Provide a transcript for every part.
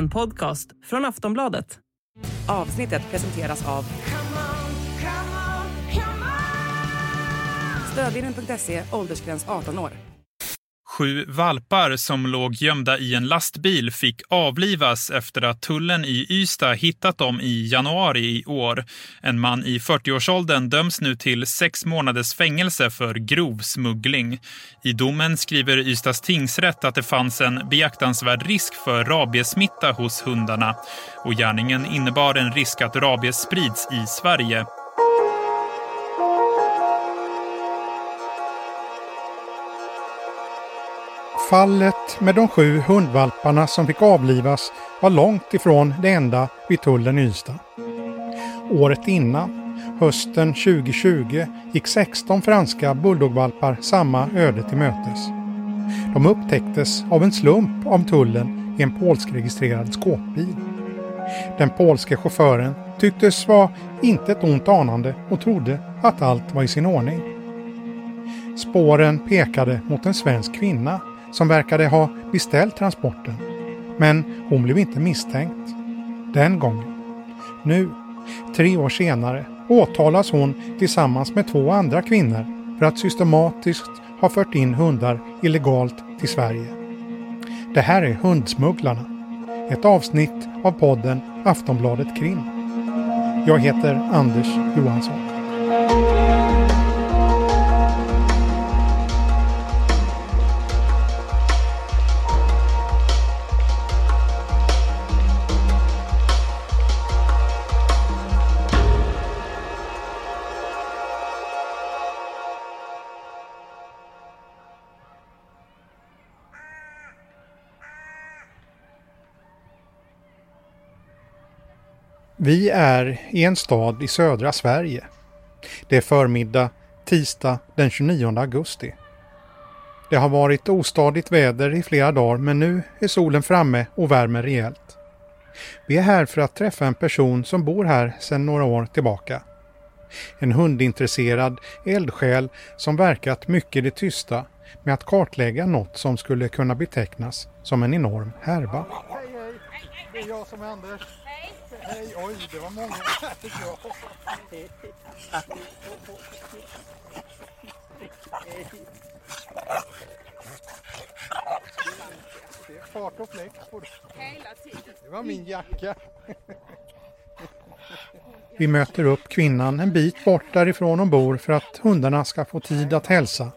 En podcast från Aftonbladet. Avsnittet presenteras av Stödvinnen.se, åldersgräns 18 år. Sju valpar som låg gömda i en lastbil fick avlivas efter att tullen i Ystad hittat dem i januari i år. En man i 40-årsåldern döms nu till sex månaders fängelse för grov smuggling. I domen skriver Ystads tingsrätt att det fanns en beaktansvärd risk för rabiesmitta hos hundarna och gärningen innebar en risk att rabies sprids i Sverige. Fallet med de sju hundvalparna som fick avlivas var långt ifrån det enda vid tullen i Ystad. Året innan, hösten 2020, gick 16 franska bulldogvalpar samma öde till mötes. De upptäcktes av en slump av tullen i en polskregistrerad skåpbil. Den polske chauffören tycktes vara inte ett ont anande och trodde att allt var i sin ordning. Spåren pekade mot en svensk kvinna som verkade ha beställt transporten. Men hon blev inte misstänkt. Den gången. Nu, tre år senare, åtalas hon tillsammans med två andra kvinnor för att systematiskt ha fört in hundar illegalt till Sverige. Det här är Hundsmugglarna. Ett avsnitt av podden Aftonbladet Krim. Jag heter Anders Johansson. Vi är i en stad i södra Sverige. Det är förmiddag tisdag den 29 augusti. Det har varit ostadigt väder i flera dagar men nu är solen framme och värmer rejält. Vi är här för att träffa en person som bor här sedan några år tillbaka. En hundintresserad eldsjäl som verkat mycket i det tysta med att kartlägga något som skulle kunna betecknas som en enorm härva. Hej, hej! Det är jag som är Anders. Hej! Hej! Oj, det var många. Det är fart och fläkt på det. Hela tiden. Det var min jacka. Vi möter upp kvinnan en bit bort därifrån hon bor för att hundarna ska få tid att hälsa.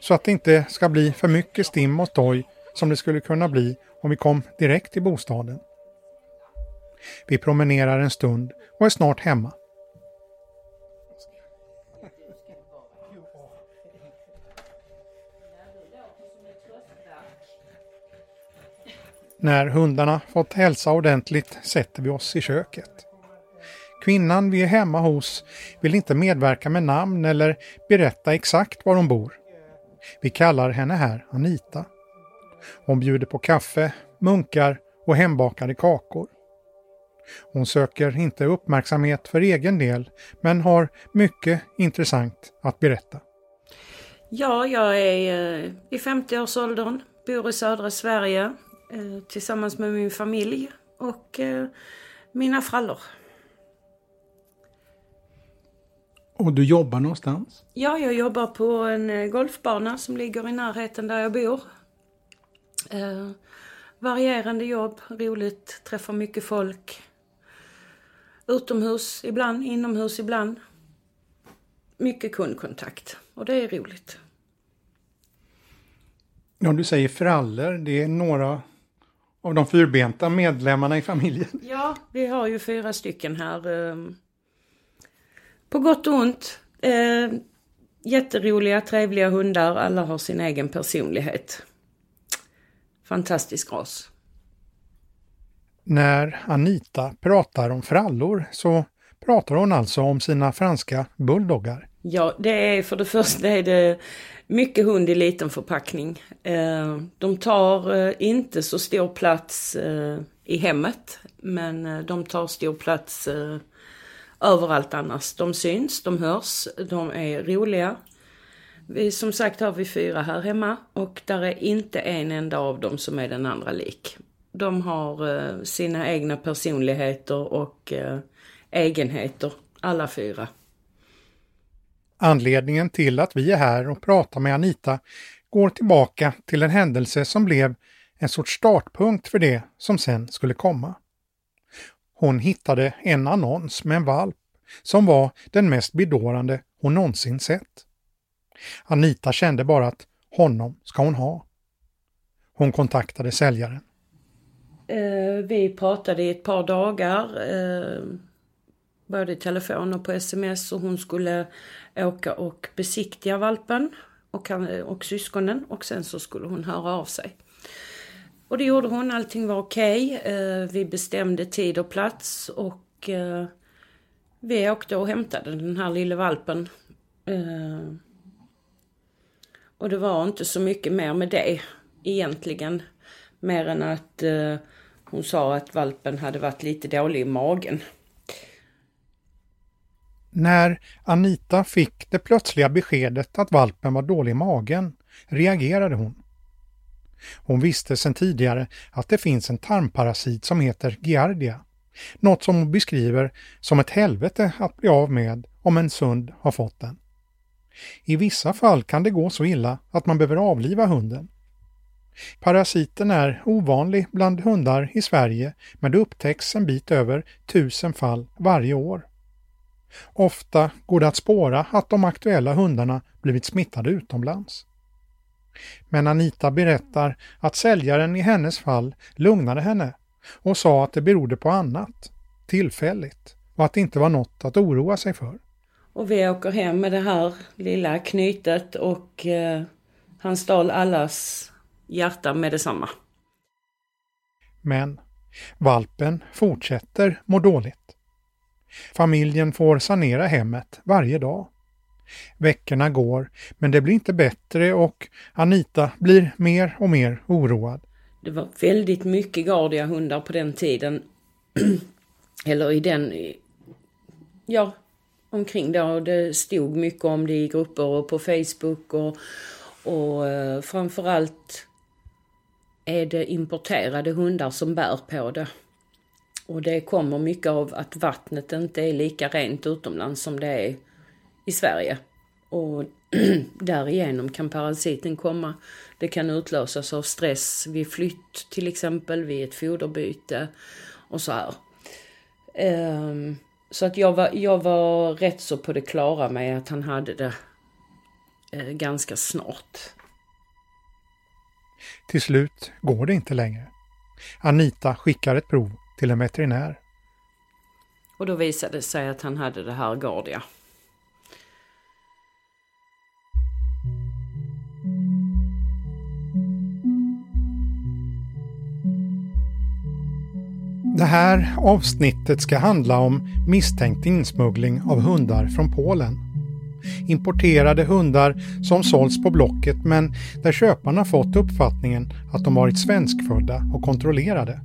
Så att det inte ska bli för mycket stim och stoj som det skulle kunna bli om vi kom direkt till bostaden. Vi promenerar en stund och är snart hemma. När hundarna fått hälsa ordentligt sätter vi oss i köket. Kvinnan vi är hemma hos vill inte medverka med namn eller berätta exakt var hon bor. Vi kallar henne här Anita. Hon bjuder på kaffe, munkar och hembakade kakor. Hon söker inte uppmärksamhet för egen del men har mycket intressant att berätta. Ja, jag är eh, i 50-årsåldern, bor i södra Sverige eh, tillsammans med min familj och eh, mina frallor. Och du jobbar någonstans? Ja, jag jobbar på en golfbana som ligger i närheten där jag bor. Eh, varierande jobb, roligt, träffar mycket folk. Utomhus ibland, inomhus ibland. Mycket kundkontakt och det är roligt. Ja, du säger frallor. Det är några av de fyrbenta medlemmarna i familjen. Ja, vi har ju fyra stycken här. eh, På gott och ont. Eh, Jätteroliga, trevliga hundar. Alla har sin egen personlighet. Fantastisk ras. När Anita pratar om frallor så pratar hon alltså om sina franska bulldoggar. Ja, det är för det första är det mycket hund i liten förpackning. Eh, de tar eh, inte så stor plats eh, i hemmet, men de tar stor plats överallt annars. De syns, de hörs, de är roliga. Vi, som sagt har vi fyra här hemma och där är inte en enda av dem som är den andra lik. De har eh, sina egna personligheter och eh, egenheter, alla fyra. Anledningen till att vi är här och pratar med Anita går tillbaka till en händelse som blev en sorts startpunkt för det som sen skulle komma. Hon hittade en annons med en valp som var den mest bedårande hon någonsin sett. Anita kände bara att honom ska hon ha. Hon kontaktade säljaren. Eh, vi pratade i ett par dagar, eh, både i telefon och på sms och hon skulle åka och besiktiga valpen och, och syskonen och sen så skulle hon höra av sig. Och det gjorde hon, allting var okej. Okay. Vi bestämde tid och plats och eh, vi åkte och hämtade den här lilla valpen. Eh, och det var inte så mycket mer med det egentligen. Mer än att hon sa att valpen hade varit lite dålig i magen. När Anita fick det plötsliga beskedet att valpen var dålig i magen reagerade hon. Hon visste sedan tidigare att det finns en tarmparasit som heter Giardia. Något som hon beskriver som ett helvete att bli av med om en sund har fått den. I vissa fall kan det gå så illa att man behöver avliva hunden. Parasiten är ovanlig bland hundar i Sverige men det upptäcks en bit över tusen fall varje år. Ofta går det att spåra att de aktuella hundarna blivit smittade utomlands. Men Anita berättar att säljaren i hennes fall lugnade henne och sa att det berodde på annat, tillfälligt, och att det inte var något att oroa sig för. Och vi åker hem med det här lilla knytet och eh, han stal allas hjärta med detsamma. Men valpen fortsätter må dåligt. Familjen får sanera hemmet varje dag. Veckorna går, men det blir inte bättre och Anita blir mer och mer oroad. Det var väldigt mycket gardiga hundar på den tiden. Eller i den... Ja, omkring då. Det stod mycket om det i grupper och på Facebook och, och eh, framförallt är det importerade hundar som bär på det. Och det kommer mycket av att vattnet inte är lika rent utomlands som det är i Sverige. Och därigenom kan parasiten komma. Det kan utlösas av stress vid flytt till exempel, vid ett foderbyte och så här. Um, så att jag var, jag var rätt så på det klara med att han hade det uh, ganska snart. Till slut går det inte längre. Anita skickar ett prov till en veterinär. Och då visade det sig att han hade det här Gardia. Det här avsnittet ska handla om misstänkt insmuggling av hundar från Polen. Importerade hundar som sålts på Blocket men där köparna fått uppfattningen att de varit svenskfödda och kontrollerade.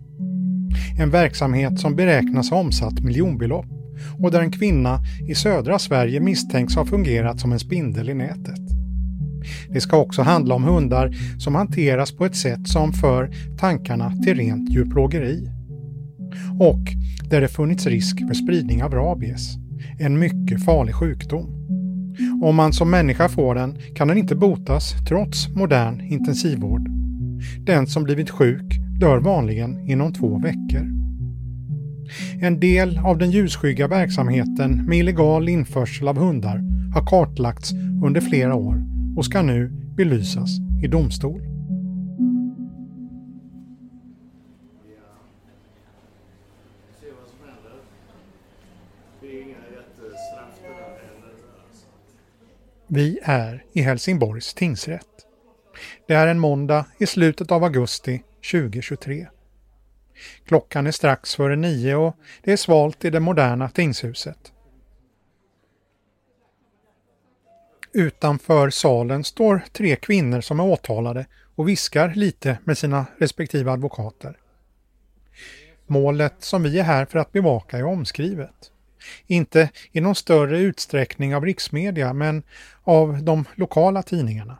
En verksamhet som beräknas ha omsatt miljonbelopp och där en kvinna i södra Sverige misstänks ha fungerat som en spindel i nätet. Det ska också handla om hundar som hanteras på ett sätt som för tankarna till rent djurplågeri och där det funnits risk för spridning av rabies, en mycket farlig sjukdom. Om man som människa får den kan den inte botas trots modern intensivvård. Den som blivit sjuk dör vanligen inom två veckor. En del av den ljusskygga verksamheten med illegal införsel av hundar har kartlagts under flera år och ska nu belysas i domstol. Vi är i Helsingborgs tingsrätt. Det är en måndag i slutet av augusti 2023. Klockan är strax före nio och det är svalt i det moderna tingshuset. Utanför salen står tre kvinnor som är åtalade och viskar lite med sina respektive advokater. Målet som vi är här för att bevaka är omskrivet. Inte i någon större utsträckning av riksmedia men av de lokala tidningarna.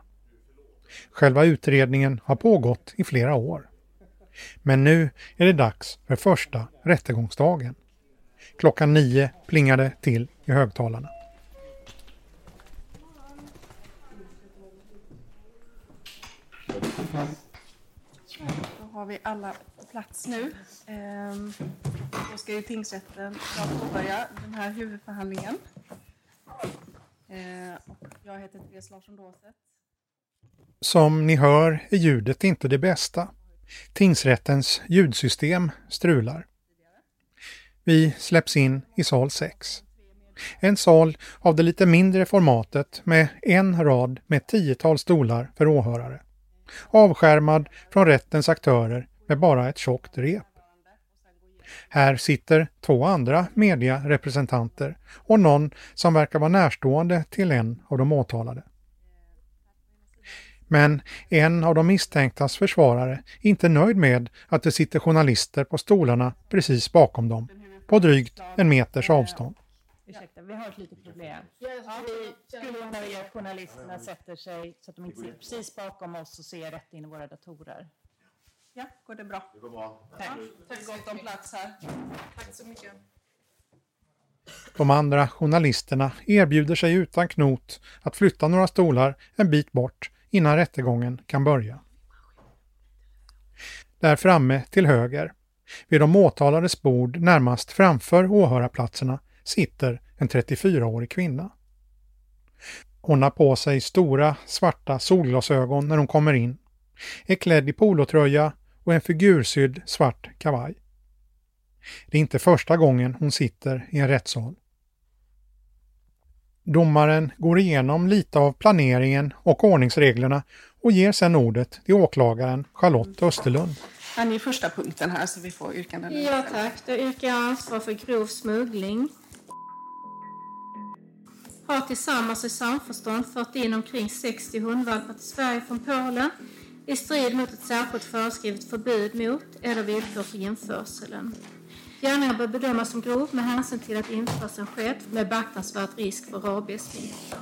Själva utredningen har pågått i flera år. Men nu är det dags för första rättegångsdagen. Klockan nio plingade till i högtalarna. Då har vi alla plats nu. Ehm, då ska ju tingsrätten påbörja den här huvudförhandlingen. Ehm, jag heter Therese Larsson Dåset. Som ni hör är ljudet inte det bästa. Tingsrättens ljudsystem strular. Vi släpps in i sal 6. En sal av det lite mindre formatet med en rad med tiotal stolar för åhörare. Avskärmad från rättens aktörer med bara ett tjockt rep. Här sitter två andra mediarepresentanter och någon som verkar vara närstående till en av de åtalade. Men en av de misstänktas försvarare är inte nöjd med att det sitter journalister på stolarna precis bakom dem, på drygt en meters avstånd. Ursäkta, vi har ett litet problem. Vi skulle gärna vilja att journalisterna sätter sig så att de inte sitter precis bakom oss och ser rätt in i våra datorer. Ja, går det bra? Det går bra. Tack. Tack gott om plats här. Tack så mycket. De andra journalisterna erbjuder sig utan knot att flytta några stolar en bit bort innan rättegången kan börja. Där framme till höger, vid de åtalades bord närmast framför åhörarplatserna, sitter en 34-årig kvinna. Hon har på sig stora svarta solglasögon när hon kommer in, är klädd i polotröja och en figursydd svart kavaj. Det är inte första gången hon sitter i en rättssal. Domaren går igenom lite av planeringen och ordningsreglerna och ger sedan ordet till åklagaren Charlotte Österlund. Ange första punkten här så vi får yrkanden. Ja tack, då yrkar jag ansvar för grov smuggling. Har tillsammans i samförstånd fört in omkring 60 hundvalpar till Sverige från Polen i strid mot ett särskilt föreskrivet förbud mot eller villkor för införseln. Gärningen bör bedömas som grov med hänsyn till att införseln skett med beaktansvärd risk för rabiessmitta.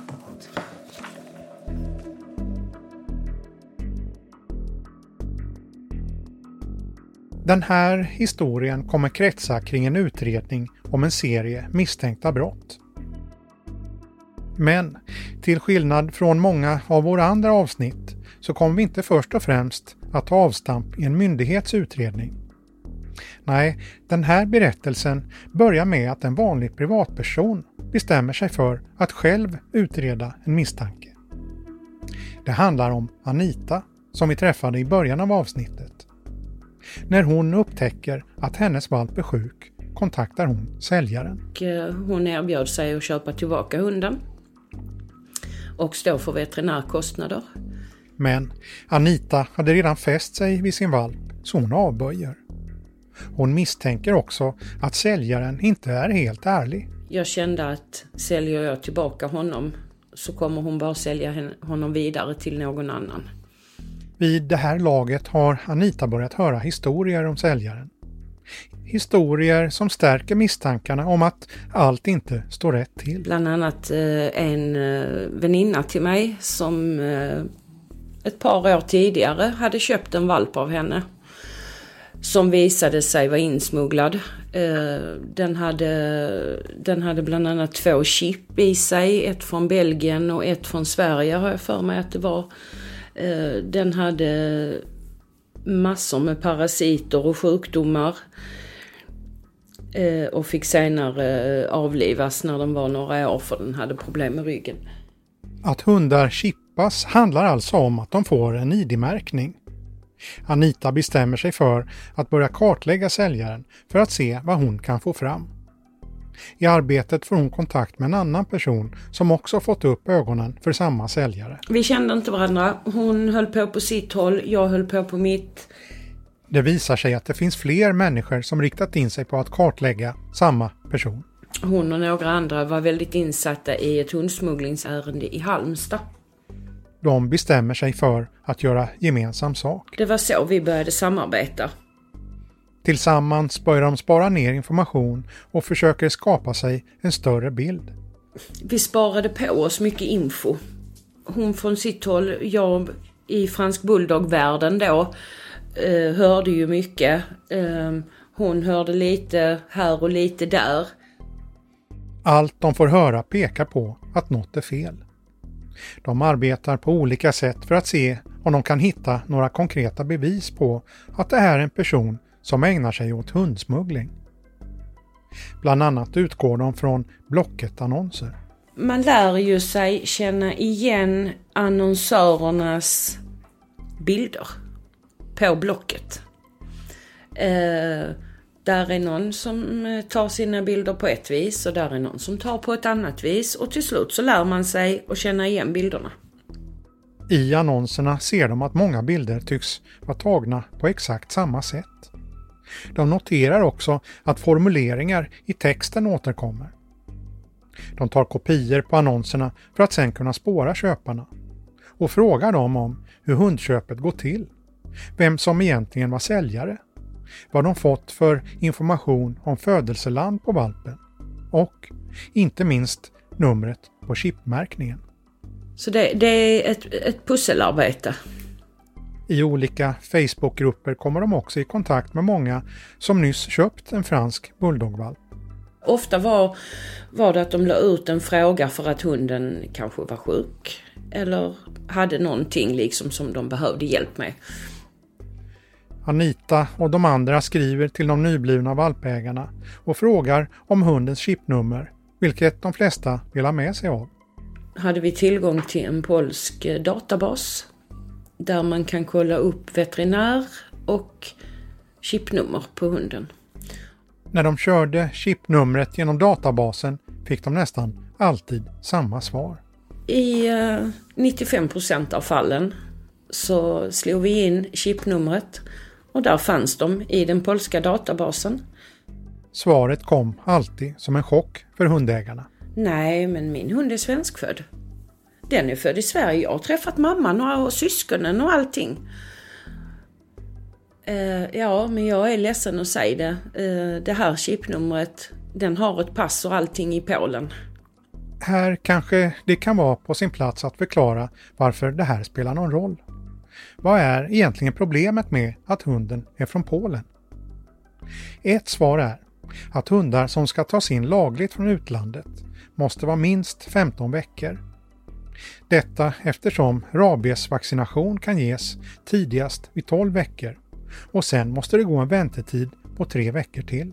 Den här historien kommer kretsa kring en utredning om en serie misstänkta brott. Men till skillnad från många av våra andra avsnitt så kommer vi inte först och främst att ta avstamp i en myndighets utredning. Nej, den här berättelsen börjar med att en vanlig privatperson bestämmer sig för att själv utreda en misstanke. Det handlar om Anita som vi träffade i början av avsnittet. När hon upptäcker att hennes valp är sjuk kontaktar hon säljaren. Eh, hon erbjöd sig att köpa tillbaka hunden och stå för veterinärkostnader. Men Anita hade redan fäst sig vid sin valp så hon avböjer. Hon misstänker också att säljaren inte är helt ärlig. Jag kände att säljer jag tillbaka honom så kommer hon bara sälja honom vidare till någon annan. Vid det här laget har Anita börjat höra historier om säljaren. Historier som stärker misstankarna om att allt inte står rätt till. Bland annat eh, en eh, väninna till mig som eh, ett par år tidigare hade köpt en valp av henne. Som visade sig vara insmugglad. Eh, den hade, den hade bland annat två chip i sig. Ett från Belgien och ett från Sverige har jag för mig att det var. Eh, den hade massor med parasiter och sjukdomar. Eh, och fick senare avlivas när den var några år för den hade problem med ryggen. Att hundar chippar chippas handlar alltså om att de får en ID-märkning. Anita bestämmer sig för att börja kartlägga säljaren för att se vad hon kan få fram. I arbetet får hon kontakt med en annan person som också fått upp ögonen för samma säljare. Vi kände inte varandra. Hon höll på på sitt håll, jag höll på på mitt. Det visar sig att det finns fler människor som riktat in sig på att kartlägga samma person. Hon och några andra var väldigt insatta i ett hundsmugglingsärende i Halmstad. De bestämmer sig för att göra gemensam sak. Det var så vi började samarbeta. Tillsammans börjar de spara ner information och försöker skapa sig en större bild. Vi sparade på oss mycket info. Hon från sitt håll, jag i fransk bulldog-världen då. eh, hörde ju mycket. Eh, hon hörde lite här och lite där. Allt de får höra pekar på att något är fel. De arbetar på olika sätt för att se om de kan hitta några konkreta bevis på att det här är en person som ägnar sig åt hundsmuggling. Bland annat utgår de från Blocket-annonser. Man lär ju sig känna igen annonsörernas bilder på Blocket. Eh, där är någon som eh, tar sina bilder på ett vis och där är någon som tar på ett annat vis och till slut så lär man sig att känna igen bilderna. I annonserna ser de att många bilder tycks vara tagna på exakt samma sätt. De noterar också att formuleringar i texten återkommer. De tar kopior på annonserna för att sedan kunna spåra köparna och frågar dem om hur hundköpet går till, vem som egentligen var säljare, vad de fått för information om födelseland på valpen och inte minst numret på chipmärkningen. Så det, det är ett, ett pusselarbete. I olika Facebookgrupper kommer de också i kontakt med många som nyss köpt en fransk bulldogvalp. Ofta var, var det att de la ut en fråga för att hunden kanske var sjuk eller hade någonting liksom som de behövde hjälp med. Anita och de andra skriver till de nyblivna valpägarna och frågar om hundens chipnummer, vilket de flesta vill ha med sig av. Hade vi tillgång till en polsk databas där man kan kolla upp veterinär och chipnummer på hunden. När de körde chipnumret genom databasen fick de nästan alltid samma svar. I 95 eh, av fallen så slog vi in chipnumret och där fanns de i den polska databasen. Svaret kom alltid som en chock för hundägarna. Nej, men min hund är svenskfödd. Den är född i Sverige. Jag har träffat mamman och syskonen och allting. Uh, ja, men jag är ledsen att säga det. Uh, det här chipnumret, den har ett pass och allting i Polen. Här kanske det kan vara på sin plats att förklara varför det här spelar någon roll. Vad är egentligen problemet med att hunden är från Polen? Ett svar är att hundar som ska tas in lagligt från utlandet måste vara minst 15 veckor. Detta eftersom rabiesvaccination kan ges tidigast vid 12 veckor och sen måste det gå en väntetid på tre veckor till.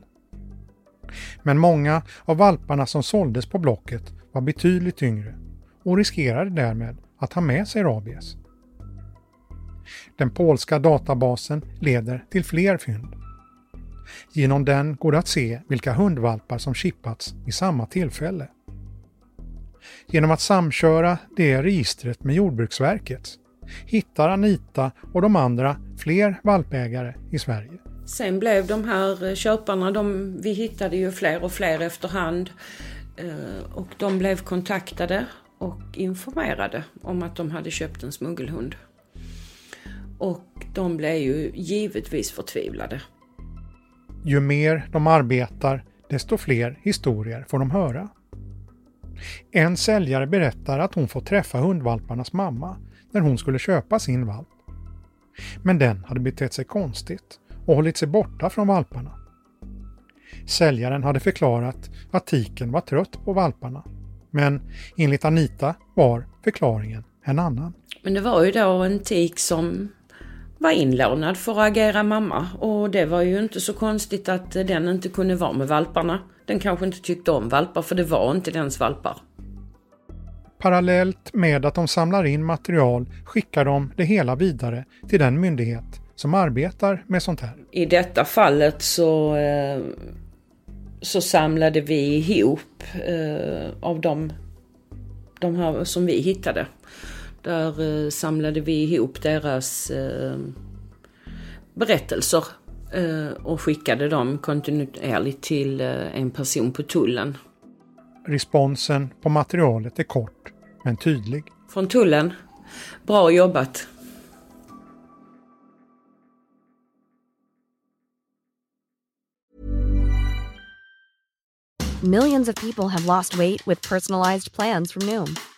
Men många av valparna som såldes på Blocket var betydligt yngre och riskerade därmed att ha med sig rabies. Den polska databasen leder till fler fynd. Genom den går det att se vilka hundvalpar som chippats vid samma tillfälle. Genom att samköra det registret med Jordbruksverket hittar Anita och de andra fler valpägare i Sverige. Sen blev de här eh, köparna, de, vi hittade ju fler och fler efterhand eh, och de blev kontaktade och informerade om att de hade köpt en smuggelhund. Och de blev ju givetvis förtvivlade. Ju mer de arbetar, desto fler historier får de höra. En säljare berättar att hon fått träffa hundvalparnas mamma när hon skulle köpa sin valp. Men den hade betett sig konstigt och hållit sig borta från valparna. Säljaren hade förklarat att tiken var trött på valparna. Men enligt Anita var förklaringen en annan. Men det var ju då en tik som var inlånad för att agera mamma och det var ju inte så konstigt att den inte kunde vara med valparna. Den kanske inte tyckte om valpar för det var inte dens valpar. Parallellt med att de samlar in material skickar de det hela vidare till den myndighet som arbetar med sånt här. I detta fallet så, eh, så samlade vi ihop eh, av de, de här som vi hittade. Där eh, samlade vi ihop deras berättelser och skickade dem kontinuerligt till en person på tullen. Responsen på materialet är kort men tydlig. Från tullen. Bra jobbat. Millions of people have lost weight with personalized plans from Noom.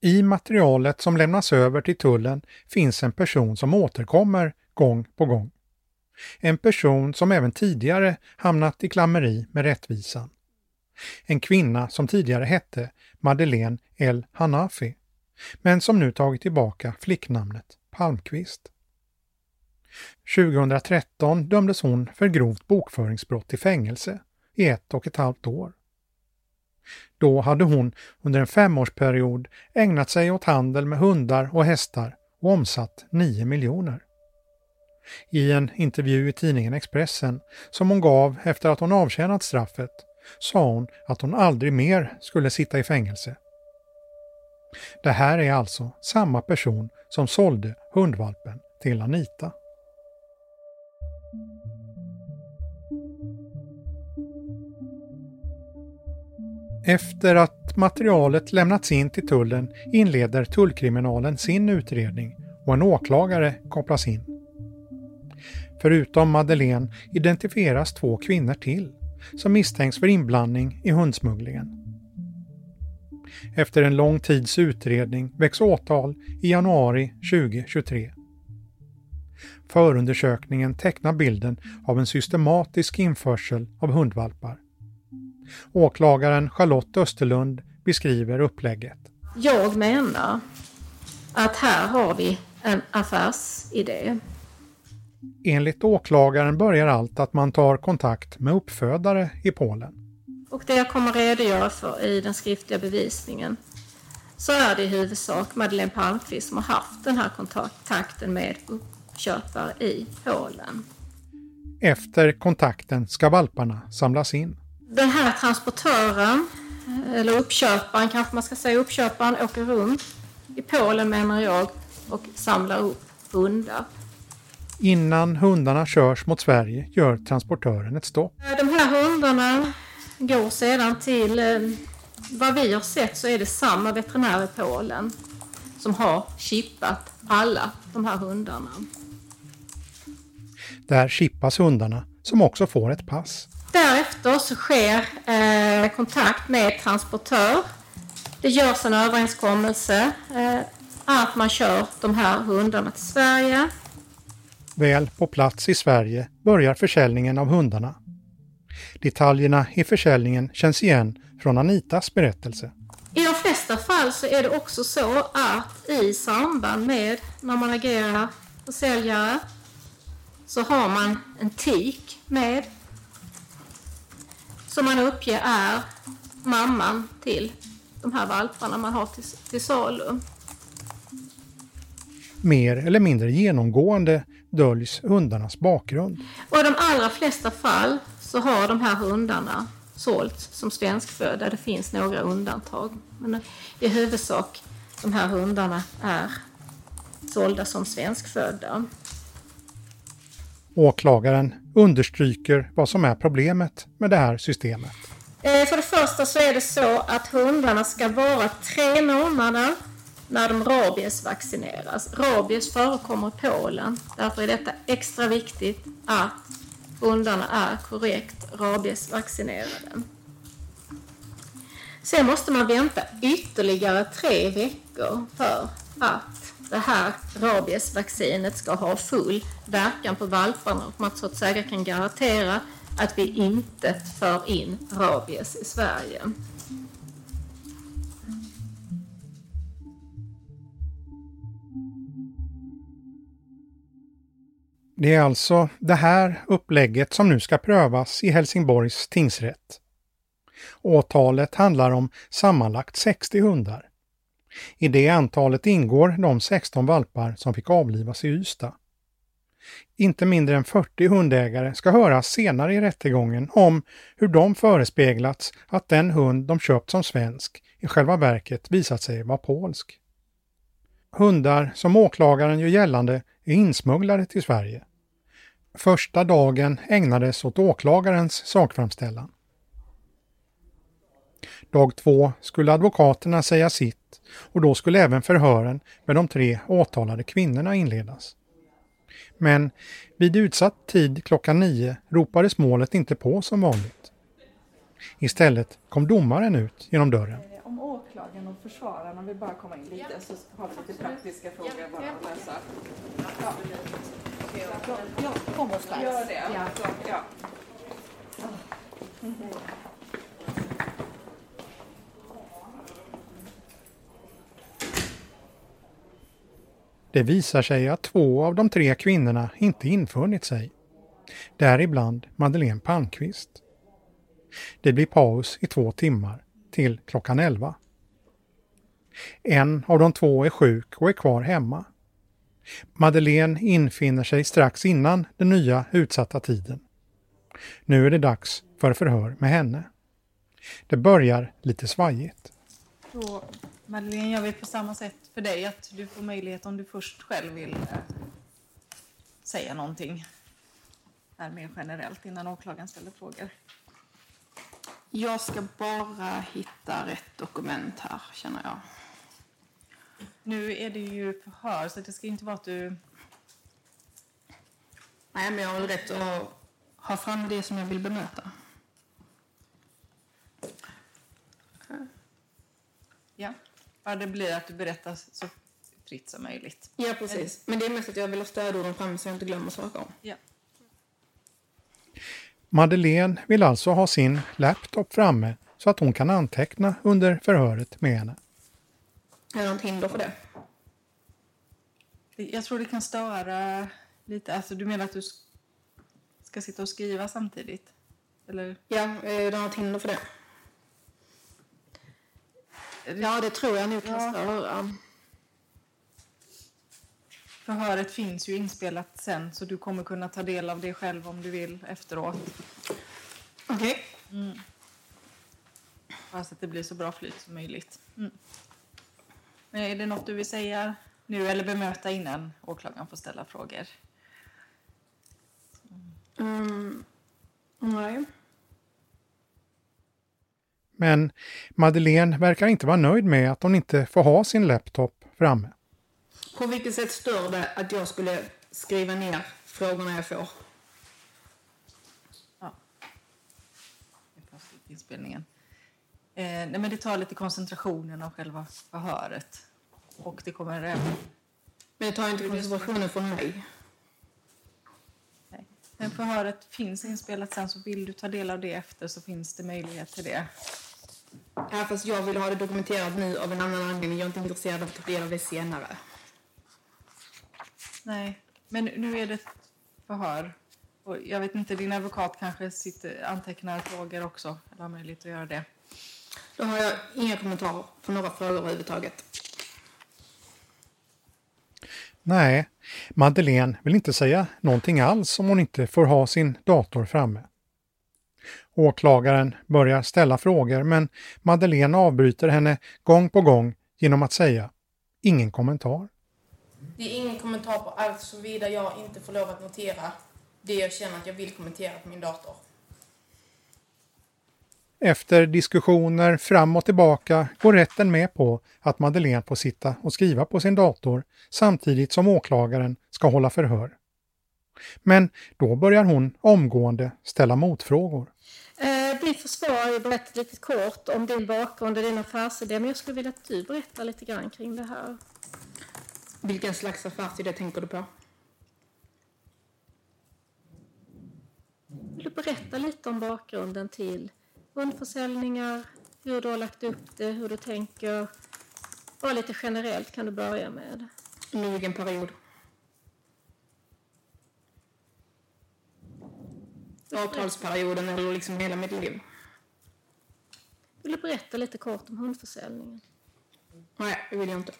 I materialet som lämnas över till tullen finns en person som återkommer gång på gång. En person som även tidigare hamnat i klammeri med rättvisan. En kvinna som tidigare hette Madeleine El Hanafi, men som nu tagit tillbaka flicknamnet Palmqvist. 2013 dömdes hon för grovt bokföringsbrott till fängelse i ett och ett halvt år. Då hade hon under en femårsperiod ägnat sig åt handel med hundar och hästar och omsatt 9 miljoner. I en intervju i tidningen Expressen som hon gav efter att hon avtjänat straffet sa hon att hon aldrig mer skulle sitta i fängelse. Det här är alltså samma person som sålde hundvalpen till Anita. Efter att materialet lämnats in till tullen inleder tullkriminalen sin utredning och en åklagare kopplas in. Förutom Madeleine identifieras två kvinnor till som misstänks för inblandning i hundsmugglingen. Efter en lång tids utredning väcks åtal i januari 2023. Förundersökningen tecknar bilden av en systematisk införsel av hundvalpar. Åklagaren Charlotte Österlund beskriver upplägget. Jag menar att här har vi en affärsidé. Enligt åklagaren börjar allt att man tar kontakt med uppfödare i Polen. Och det jag kommer redogöra för i den skriftliga bevisningen så är det i huvudsak Madeleine Palmqvist som har haft den här kontakten med uppköpare i Polen. Efter kontakten ska valparna samlas in. Den här transportören, eller uppköparen kanske man ska säga, uppköparen åker runt i Polen menar jag och samlar upp hundar. Innan hundarna körs mot Sverige gör transportören ett stopp. De här hundarna går sedan till, eh, vad vi har sett så är det samma veterinär i Polen som har chippat alla de här hundarna. Där chippas hundarna som också får ett pass. Därefter så sker eh, kontakt med transportör. Det görs en överenskommelse eh, att man kör de här hundarna till Sverige. Väl på plats i Sverige börjar försäljningen av hundarna. Detaljerna i försäljningen känns igen från Anitas berättelse. I de flesta fall så är det också så att i samband med när man agerar försäljare så har man en tik med som man uppger är mamman till de här valparna man har till, till salu. Mer eller mindre genomgående döljs hundarnas bakgrund. Och i de allra flesta fall så har de här hundarna sålts som svenskfödda. Det finns några undantag. Men i huvudsak de här hundarna är sålda som svenskfödda. Åklagaren understryker vad som är problemet med det här systemet. Eh, för det första så är det så att hundarna ska vara tre månader när de rabiesvaccineras. Rabies förekommer i Polen. Därför är detta extra viktigt att hundarna är korrekt rabiesvaccinerade. Sen måste man vänta ytterligare tre veckor för att det här rabiesvaccinet ska ha full verkan på valparna och man så att säga kan garantera att vi inte för in rabies i Sverige. Det är alltså det här upplägget som nu ska prövas i Helsingborgs tingsrätt. Åtalet handlar om sammanlagt 60 hundar. I det antalet ingår de 16 valpar som fick avlivas i Ystad. Inte mindre än 40 hundägare ska höras senare i rättegången om hur de förespeglats att den hund de köpt som svensk i själva verket visat sig vara polsk. Hundar som åklagaren gör gällande är insmugglade till Sverige. Första dagen ägnades åt åklagarens sakframställan. Dag två skulle advokaterna säga sitt och då skulle även förhören med de tre åtalade kvinnorna inledas. Men vid utsatt tid klockan nio ropades målet inte på som vanligt. Istället kom domaren ut genom dörren. Om åklagaren och försvararna vill bara komma in lite så har vi lite praktiska frågor bara att lösa. Ja. Jag kommer strax. Gör det. Ja. Ja. Det visar sig att två av de tre kvinnorna inte infunnit sig. Däribland Madeleine Palmqvist. Det blir paus i två timmar, till klockan elva. En av de två är sjuk och är kvar hemma. Madeleine infinner sig strax innan den nya utsatta tiden. Nu är det dags för förhör med henne. Det börjar lite svajigt. Så Madeleine, jag vill på samma sätt för dig att du får möjlighet om du först själv vill eh, säga någonting. Här mer generellt innan åklagaren ställer frågor. Jag ska bara hitta rätt dokument här, känner jag. Nu är det ju förhör så det ska inte vara att du... Nej, men jag har väl rätt att ha fram det som jag vill bemöta. Ja. Bara det blir att du berättar så fritt som möjligt. Ja, precis. Men det är mest att jag vill ha stödorden framme så jag inte glömmer saker. Ja. Madeleine vill alltså ha sin laptop framme så att hon kan anteckna under förhöret med henne. Är det något hinder för det? Jag tror det kan störa lite. Alltså, du menar att du ska sitta och skriva samtidigt? Eller? Ja, är det något hinder för det? Ja, det tror jag nog kan störa. Förhöret finns ju inspelat sen så du kommer kunna ta del av det själv om du vill efteråt. Okej. Mm. Bara så att det blir så bra flyt som möjligt. Mm. Men är det något du vill säga nu eller bemöta innan åklagaren får ställa frågor? Mm. Nej. Men Madeleine verkar inte vara nöjd med att hon inte får ha sin laptop framme. På vilket sätt stör det att jag skulle skriva ner frågorna jag får? inspelningen. Eh, nej, men det tar lite koncentrationen av själva förhöret. Och det kommer även... Men det tar inte koncentrationen från mig. Nej. Men förhöret finns inspelat sen så vill du ta del av det efter så finns det möjlighet till det. Ja, fast jag vill ha det dokumenterat nu av en annan anledning. Jag är inte intresserad av att ta del av det senare. Nej, men nu är det ett förhör. Och jag vet inte, din advokat kanske sitter, antecknar frågor också, eller har möjlighet att göra det. Då har jag inga kommentarer på några frågor överhuvudtaget. Nej, Madeleine vill inte säga någonting alls om hon inte får ha sin dator framme. Åklagaren börjar ställa frågor men Madeleine avbryter henne gång på gång genom att säga ingen kommentar. Det är ingen kommentar på allt såvida jag inte får lov att notera det jag känner att jag vill kommentera på min dator. Efter diskussioner fram och tillbaka går rätten med på att Madeleine får sitta och skriva på sin dator samtidigt som åklagaren ska hålla förhör. Men då börjar hon omgående ställa motfrågor. Eh, din försvarare berättade lite kort om din bakgrund och din affärsidé, men jag skulle vilja att du berättar lite grann kring det här. Vilken slags affärsidé tänker du på? Vill du berätta lite om bakgrunden till hundförsäljningar, hur du har lagt upp det, hur du tänker? Bara lite generellt kan du börja med. Under vilken period? Avtalsperioden eller liksom hela mitt liv? Vill du berätta lite kort om hundförsäljningen? Nej, det vill jag inte.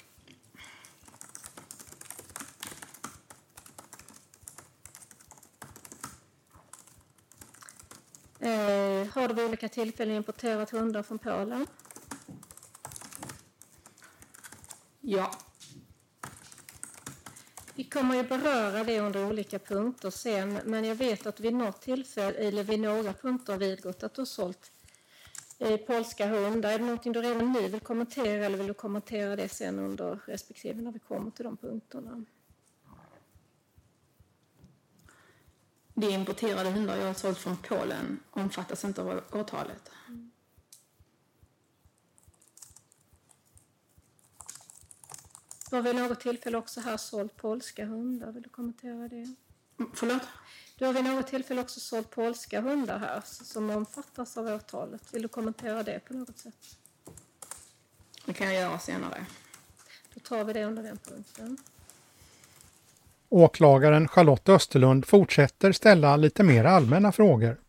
Eh, har du vid olika tillfällen importerat hundar från Polen? Ja. Vi kommer ju beröra det under olika punkter sen, men jag vet att vid något tillfälle, eller vid några punkter har vidgått att du har sålt eh, polska hundar. Är det någonting du redan nu vill kommentera eller vill du kommentera det sen under respektive när vi kommer till de punkterna? De importerade hundar jag har sålt från Polen omfattas inte av åtalet. Du har vid något tillfälle också här sålt polska hundar. Vill du kommentera det? Förlåt? Du har vid något tillfälle också sålt polska hundar här som omfattas av åtalet. Vill du kommentera det på något sätt? Det kan jag göra senare. Då tar vi det under den punkten. Åklagaren Charlotte Österlund fortsätter ställa lite mer allmänna frågor.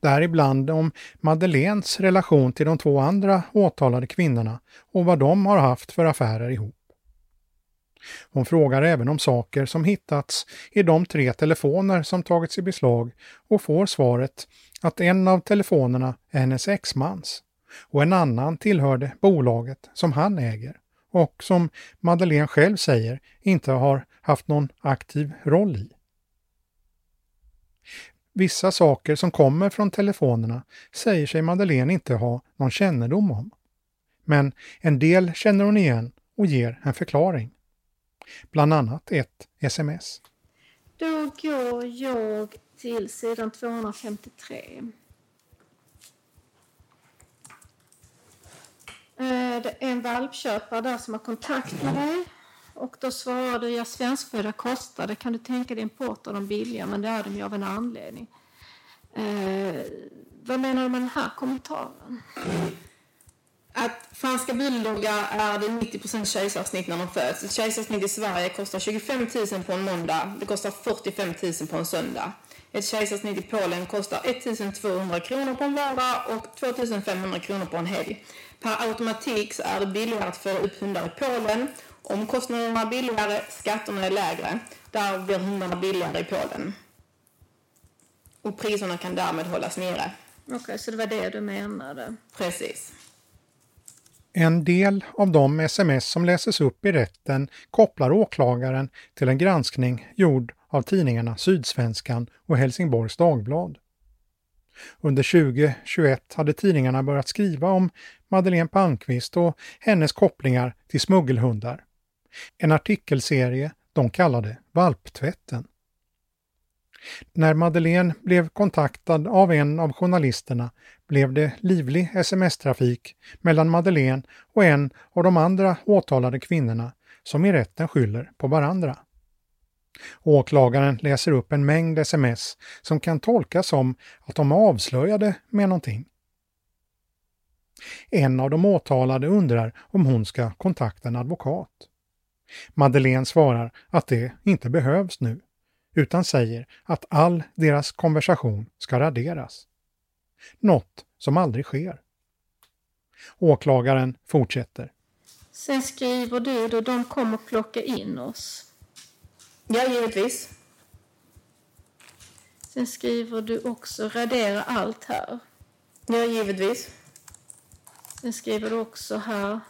Däribland om Madeleines relation till de två andra åtalade kvinnorna och vad de har haft för affärer ihop. Hon frågar även om saker som hittats i de tre telefoner som tagits i beslag och får svaret att en av telefonerna är hennes exmans och en annan tillhörde bolaget som han äger och som Madeleine själv säger inte har haft någon aktiv roll i. Vissa saker som kommer från telefonerna säger sig Madeleine inte ha någon kännedom om. Men en del känner hon igen och ger en förklaring. Bland annat ett sms. Då går jag till sidan 253. Eh, det är en valpköpare där som har kontakt med dig. Och då svarar du, ja svenskfödda kostar det. Kan du tänka dig import av de billiga? Men det är de ju av en anledning. Eh, vad menar du med den här kommentaren? Att franska bulldoggar är det 90 kejsarsnitt när de föds. Ett kejsarsnitt i Sverige kostar 25 000 på en måndag. Det kostar 45 000 på en söndag. Ett kejsarsnitt i Polen kostar 1 200 kronor på en vardag och 2 500 kronor på en helg. Per automatik så är det billigare att föra upp hundar i Polen. Omkostnaderna är billigare, skatterna är lägre. Där blir hundarna billigare i Polen. Och priserna kan därmed hållas nere. Okej, okay, så det var det du menade? Precis. En del av de sms som läses upp i rätten kopplar åklagaren till en granskning gjord av tidningarna Sydsvenskan och Helsingborgs Dagblad. Under 2021 hade tidningarna börjat skriva om Madeleine Palmqvist och hennes kopplingar till smuggelhundar. En artikelserie de kallade Valptvätten. När Madeleine blev kontaktad av en av journalisterna blev det livlig sms-trafik mellan Madeleine och en av de andra åtalade kvinnorna som i rätten skyller på varandra. Åklagaren läser upp en mängd sms som kan tolkas som att de är avslöjade med någonting. En av de åtalade undrar om hon ska kontakta en advokat. Madeleine svarar att det inte behövs nu, utan säger att all deras konversation ska raderas. Något som aldrig sker. Åklagaren fortsätter. Sen skriver du då de kommer plocka in oss. Ja, givetvis. Sen skriver du också radera allt här. Ja, givetvis. Sen skriver du också här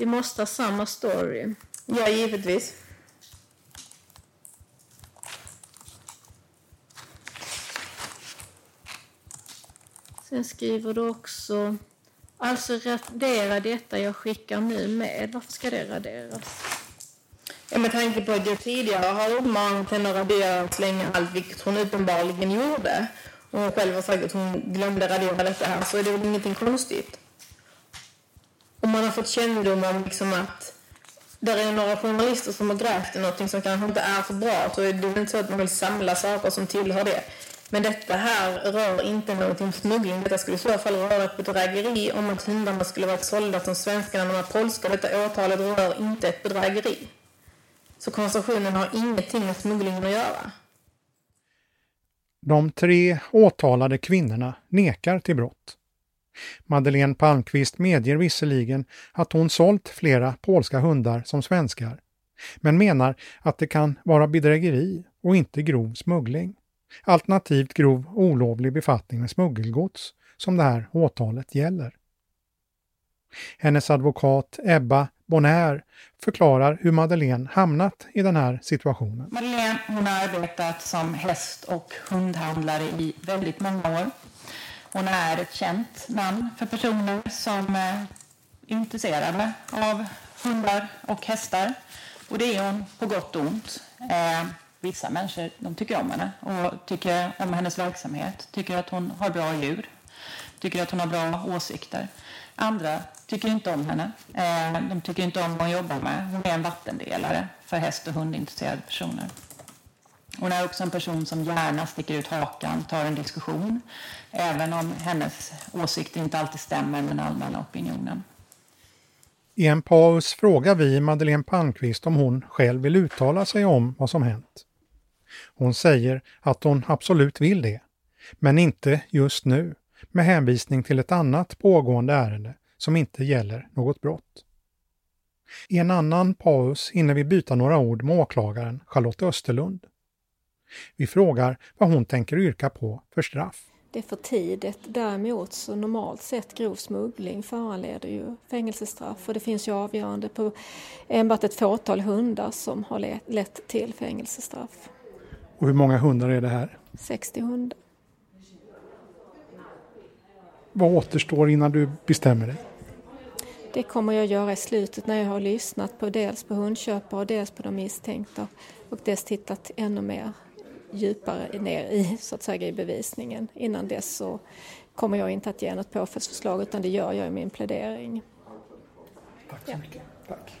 vi måste ha samma story. Ja, givetvis. Sen skriver du också alltså radera detta jag skickar nu med. Varför ska det raderas? Ja, med tanke på att jag tidigare har uppmanat henne att radera och slänga allt, vilket hon uppenbarligen gjorde. Och hon själv har sagt att hon glömde radera detta här, så är det väl ingenting konstigt. Om man har fått kännedom om liksom att där är några journalister som har grävt i någonting som kanske inte är så bra, så är det inte så att man vill samla saker som tillhör det. Men detta här rör inte någonting smuggling. Detta skulle i så fall röra ett bedrägeri om att hundarna skulle varit sålda som svenskarna när de var polska. Detta åtalet rör inte ett bedrägeri. Så konstruktionen har ingenting med smugglingen att göra. De tre åtalade kvinnorna nekar till brott. Madeleine Palmqvist medger visserligen att hon sålt flera polska hundar som svenskar, men menar att det kan vara bedrägeri och inte grov smuggling. Alternativt grov olovlig befattning med smuggelgods som det här åtalet gäller. Hennes advokat Ebba Bonaire förklarar hur Madeleine hamnat i den här situationen. Madeleine hon har arbetat som häst och hundhandlare i väldigt många år. Hon är ett känt namn för personer som eh, är intresserade av hundar och hästar. Och det är hon på gott och ont. Eh, Vissa människor de tycker om henne och tycker om hennes verksamhet, tycker att hon har bra djur, tycker att hon har bra åsikter. Andra tycker inte om henne. Eh, de tycker inte om vad hon jobbar med. Hon är en vattendelare för häst och hundintresserade personer. Hon är också en person som gärna sticker ut hakan, tar en diskussion, även om hennes åsikter inte alltid stämmer med den allmänna opinionen. I en paus frågar vi Madeleine Palmqvist om hon själv vill uttala sig om vad som hänt. Hon säger att hon absolut vill det, men inte just nu, med hänvisning till ett annat pågående ärende som inte gäller något brott. I en annan paus hinner vi byta några ord med åklagaren Charlotte Österlund. Vi frågar vad hon tänker yrka på för straff. Det är för tidigt. Däremot så normalt sett grov smuggling föranleder ju fängelsestraff och det finns ju avgörande på enbart ett fåtal hundar som har lett till fängelsestraff. Och hur många hundar är det här? 60 hundar. Vad återstår innan du bestämmer dig? Det kommer jag göra i slutet när jag har lyssnat på dels på hundköpare och dels på de misstänkta och dels tittat ännu mer djupare ner i, så att säga, i bevisningen. Innan dess så kommer jag inte att ge något påföljdsförslag utan det gör jag i min plädering. Tack så mycket. Tack.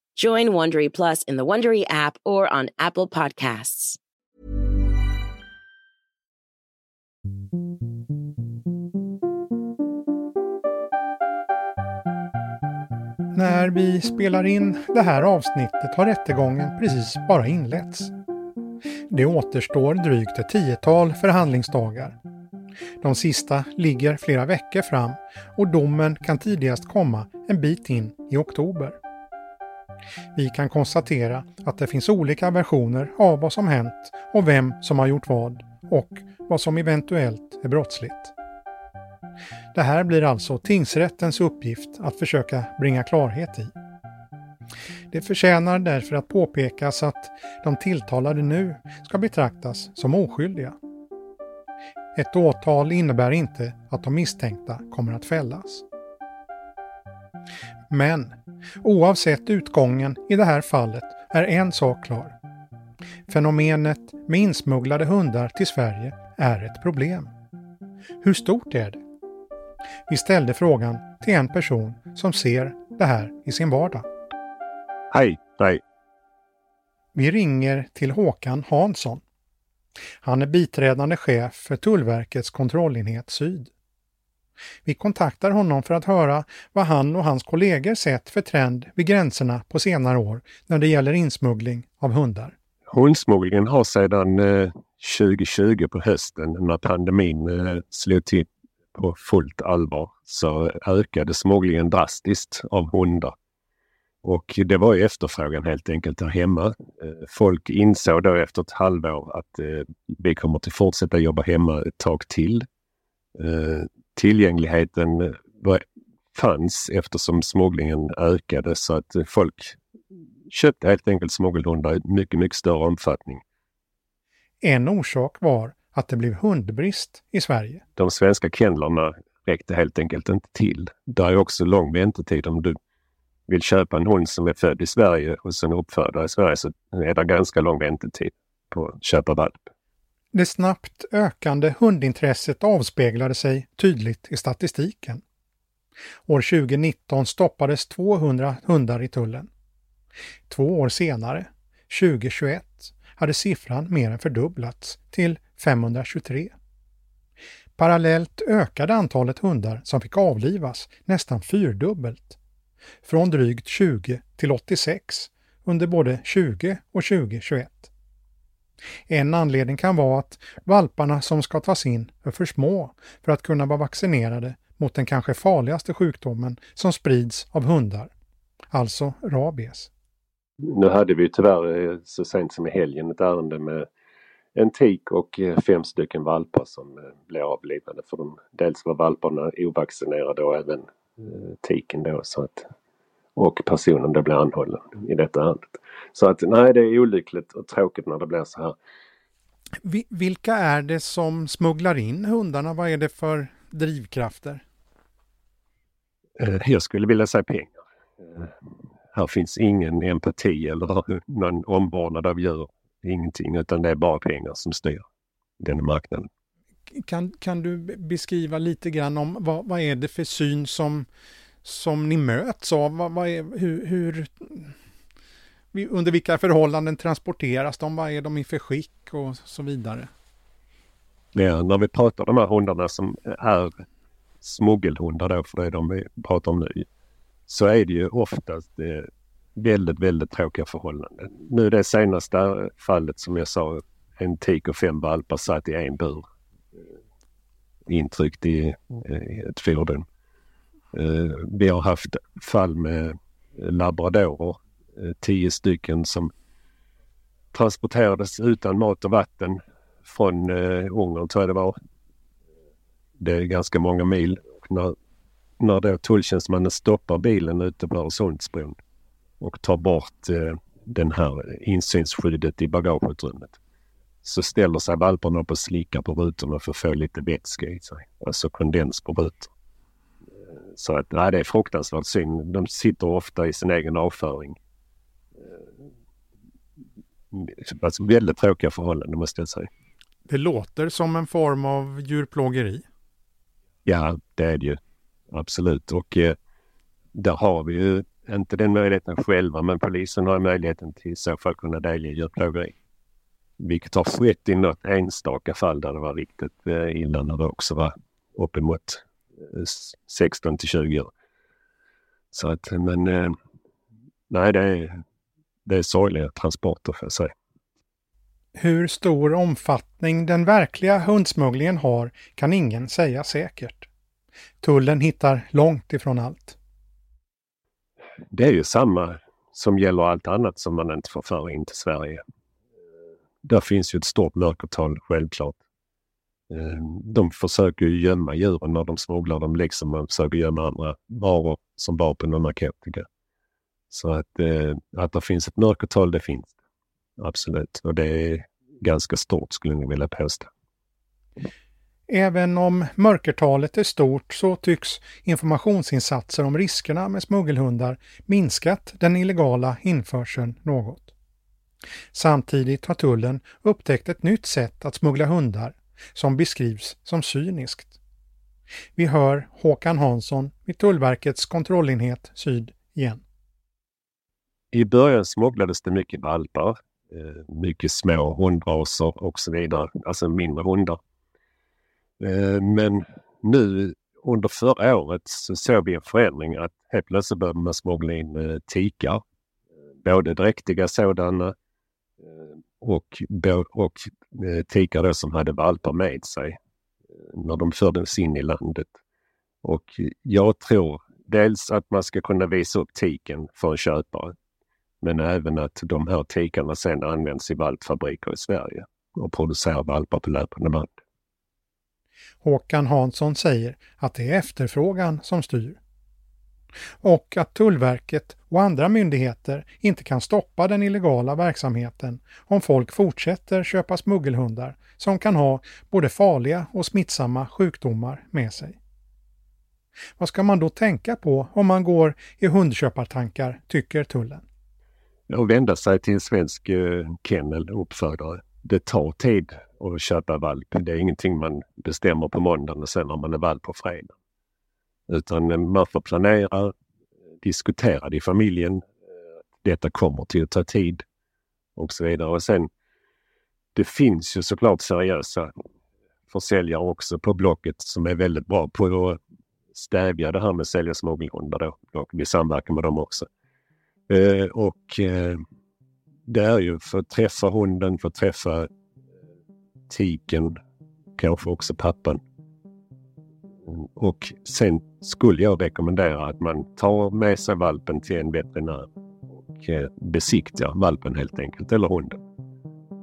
Join Wondery Plus in the Wondery app or on Apple Podcasts. När vi spelar in det här avsnittet har rättegången precis bara inletts. Det återstår drygt ett tiotal förhandlingsdagar. De sista ligger flera veckor fram och domen kan tidigast komma en bit in i oktober. Vi kan konstatera att det finns olika versioner av vad som hänt och vem som har gjort vad och vad som eventuellt är brottsligt. Det här blir alltså tingsrättens uppgift att försöka bringa klarhet i. Det förtjänar därför att påpekas att de tilltalade nu ska betraktas som oskyldiga. Ett åtal innebär inte att de misstänkta kommer att fällas. Men oavsett utgången i det här fallet är en sak klar. Fenomenet med insmugglade hundar till Sverige är ett problem. Hur stort är det? Vi ställde frågan till en person som ser det här i sin vardag. Hej, hej. Vi ringer till Håkan Hansson. Han är biträdande chef för Tullverkets kontrollenhet Syd. Vi kontaktar honom för att höra vad han och hans kollegor sett för trend vid gränserna på senare år när det gäller insmuggling av hundar. Hundsmugglingen har sedan eh, 2020 på hösten när pandemin eh, slog till på fullt allvar så ökade smugglingen drastiskt av hundar. Och det var ju efterfrågan helt enkelt där hemma. Eh, folk insåg då efter ett halvår att vi kommer att fortsätta jobba hemma ett tag till. Eh, tillgängligheten fanns eftersom smugglingen ökade så att folk köpte helt enkelt smuggelhundar i mycket, mycket större omfattning. En orsak var att det blev hundbrist i Sverige. De svenska kennlarna räckte helt enkelt inte till. Det är också lång väntetid om du vill köpa en hund som är född i Sverige och sen uppfödd i Sverige så är det ganska lång väntetid på att köpa valp. Det snabbt ökande hundintresset avspeglade sig tydligt i statistiken. År 2019 stoppades 200 hundar i tullen. Två år senare, 2021, hade siffran mer än fördubblats till 523. Parallellt ökade antalet hundar som fick avlivas nästan fyrdubbelt. Från drygt 20 till 86 under både 20 och 2021. En anledning kan vara att valparna som ska tas in är för små för att kunna vara vaccinerade mot den kanske farligaste sjukdomen som sprids av hundar, alltså rabies. Nu hade vi tyvärr eh, så sent som i helgen ett ärende med en tik och eh, fem stycken valpar som eh, blev avlivade för de, dels var valparna ovaccinerade och även tiken då så att och personen då blev anhållen i detta ärendet. Så att nej, det är olyckligt och tråkigt när det blir så här. Vilka är det som smugglar in hundarna? Vad är det för drivkrafter? Jag skulle vilja säga pengar. Här finns ingen empati eller någon omvårdnad av djur. Ingenting utan det är bara pengar som styr den marknaden. Kan, kan du beskriva lite grann om vad, vad är det för syn som, som ni möts av? Vad, vad är, hur, hur, under vilka förhållanden transporteras de? Vad är de i för skick och så vidare? Ja, när vi pratar om de här hundarna som är smuggelhundar då, för det är de vi pratar om nu, så är det ju oftast eh, väldigt, väldigt tråkiga förhållanden. Nu det senaste fallet som jag sa, en tik och fem valpar satt i en bur. Eh, intryckt i eh, ett fordon. Eh, vi har haft fall med labradorer, eh, tio stycken som transporterades utan mat och vatten från eh, Ungern tror jag det var. Det är ganska många mil. Och när när då tulltjänstemannen stoppar bilen ute på Öresundsbron och tar bort eh, den här insynsskyddet i bagageutrymmet så ställer sig valparna upp och slickar på rutorna för att få lite vätska i sig. Alltså kondens på rutorna. Så att nej, det är fruktansvärt synd. De sitter ofta i sin egen avföring. Alltså väldigt tråkiga förhållanden måste jag säga. Det låter som en form av djurplågeri. Ja, det är det ju. Absolut och eh, där har vi ju inte den möjligheten själva men polisen har möjligheten till i så fall kunna delge djurplågeri. Vilket har skett i något enstaka fall där det var riktigt eh, illa när det också var uppemot 16 eh, till 20 år. Så att men eh, nej det är, det är sorgliga transporter får jag säga. Hur stor omfattning den verkliga hundsmugglingen har kan ingen säga säkert. Tullen hittar långt ifrån allt. Det är ju samma som gäller allt annat som man inte får föra in till Sverige. Där finns ju ett stort mörkertal självklart. Eh, de försöker ju gömma djuren när de smugglar dem liksom man försöker gömma andra varor som vapen och narkotika. Så att, eh, att det finns ett mörkertal, det finns Absolut. Och det är ganska stort skulle jag vilja påstå. Även om mörkertalet är stort så tycks informationsinsatser om riskerna med smuggelhundar minskat den illegala införseln något. Samtidigt har tullen upptäckt ett nytt sätt att smuggla hundar som beskrivs som cyniskt. Vi hör Håkan Hansson vid Tullverkets kontrollenhet Syd igen. I början smugglades det mycket valpar, eh, mycket små hundraser och så vidare, alltså mindre hundar. Eh, men nu under förra året så såg vi en förändring att helt plötsligt började man smuggla in eh, tikar. Både dräktiga sådana och, och eh, tikar då som hade valpar med sig eh, när de fördes in i landet. Och jag tror dels att man ska kunna visa upp tiken för en köpare. Men även att de här tikarna sen används i valpfabriker i Sverige och producerar valpar på löpande band. Håkan Hansson säger att det är efterfrågan som styr. Och att Tullverket och andra myndigheter inte kan stoppa den illegala verksamheten om folk fortsätter köpa smuggelhundar som kan ha både farliga och smittsamma sjukdomar med sig. Vad ska man då tänka på om man går i hundköpartankar, tycker tullen? Att vända sig till en svensk kenneluppfödare, kennel uppfödare. Det tar tid att köpa valp. Det är ingenting man bestämmer på måndagen och sen har man en valp på fredag. Utan eh, man får planera, diskutera det i familjen. Eh, detta kommer till att ta tid och så vidare. Och sen, det finns ju såklart seriösa försäljare också på Blocket som är väldigt bra på att stävja det här med sälja smuggelhundar då. Och vi samverkar med dem också. Eh, och eh, det är ju för att träffa hunden, för att träffa eh, tiken, kanske också pappan. Och sen skulle jag rekommendera att man tar med sig valpen till en veterinär och besiktar besiktigar valpen helt enkelt, eller hunden.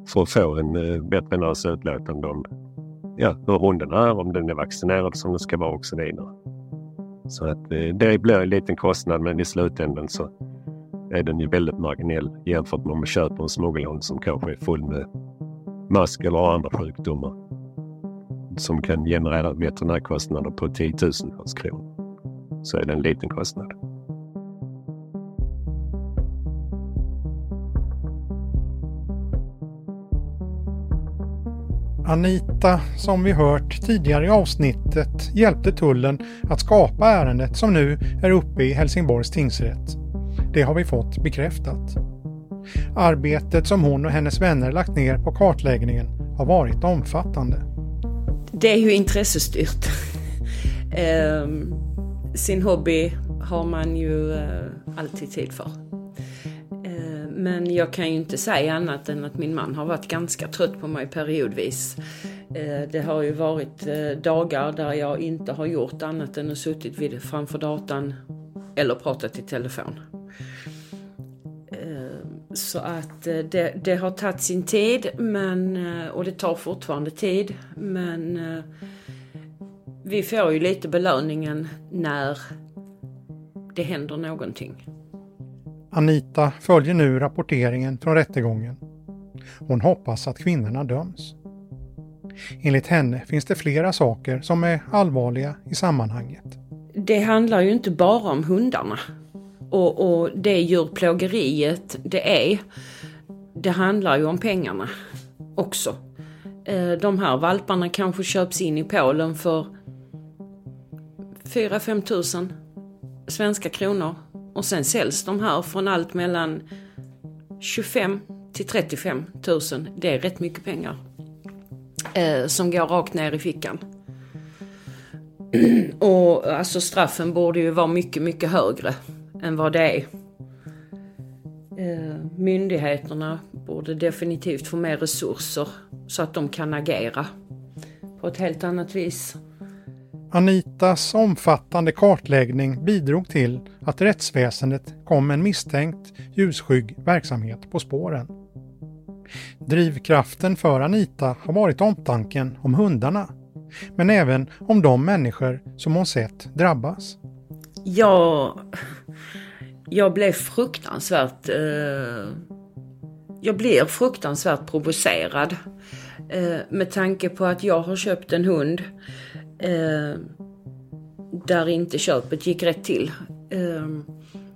För att få en eh, veterinärs utlåtande om ja, hur hunden är, om den är vaccinerad som den ska vara och så vidare. Så att eh, det blir en liten kostnad men i slutändan så är den ju väldigt marginell jämfört med om man köper en smuggelhund som kanske är full med mask eller andra sjukdomar som kan generera veterinärkostnader på tiotusentals kronor. Så är det en liten kostnad. Anita, som vi hört tidigare i avsnittet, hjälpte tullen att skapa ärendet som nu är uppe i Helsingborgs tingsrätt. Det har vi fått bekräftat. Arbetet som hon och hennes vänner lagt ner på kartläggningen har varit omfattande. Det är ju intressestyrt. Ehm, sin hobby har man ju eh, alltid tid för. Ehm, men jag kan ju inte säga annat än att min man har varit ganska trött på mig periodvis. Ehm, det har ju varit eh, dagar där jag inte har gjort annat än att suttit vid, framför datan eller pratat i telefon. Så att eh, det, det, har tagit sin tid men, eh, och det tar fortfarande tid. Men eh, vi får ju lite belöningen när det händer någonting. Anita följer nu rapporteringen från rättegången. Hon hoppas att kvinnorna döms. Enligt henne finns det flera saker som är allvarliga i sammanhanget. Det handlar ju inte bara om hundarna och, och det djurplågeriet det är, det handlar ju om pengarna också. Eh, de här valparna kanske köps in i Polen för 4-5 tusen svenska kronor och sen säljs de här från allt mellan 25 till 35 tusen. Det är rätt mycket pengar. Eh, som går rakt ner i fickan. och alltså straffen borde ju vara mycket, mycket högre än vad det är. Eh, myndigheterna borde definitivt få mer resurser så att de kan agera på ett helt annat vis. Anitas omfattande kartläggning bidrog till att rättsväsendet kom en misstänkt ljusskygg verksamhet på spåren. Drivkraften för Anita har varit omtanken om hundarna, men även om de människor som hon sett drabbas. Jag, jag blev fruktansvärt... Eh, jag blir fruktansvärt provocerad. Eh, med tanke på att jag har köpt en hund eh, där inte köpet gick rätt till. Eh,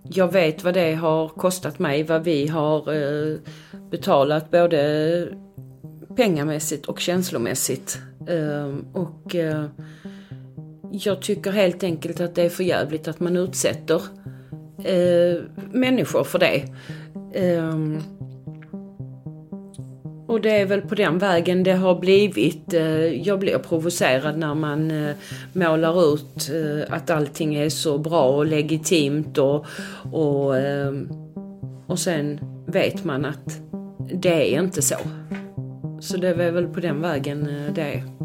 jag vet vad det har kostat mig, vad vi har eh, betalat både pengamässigt och känslomässigt. Eh, och eh, jag tycker helt enkelt att det är för jävligt att man utsätter eh, människor för det. Eh, och det är väl på den vägen det har blivit. Eh, jag blir provocerad när man eh, målar ut eh, att allting är så bra och legitimt och, och, ehm, och sen vet man att det är inte så. Så det är väl på den vägen eh, det är.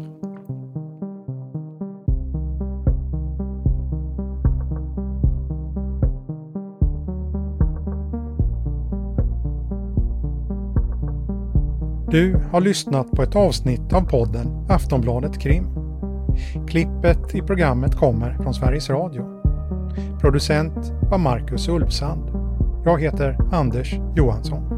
Du har lyssnat på ett avsnitt av podden Aftonbladet Krim. Klippet i programmet kommer från Sveriges Radio. Producent var Marcus Ulfsand. Jag heter Anders Johansson.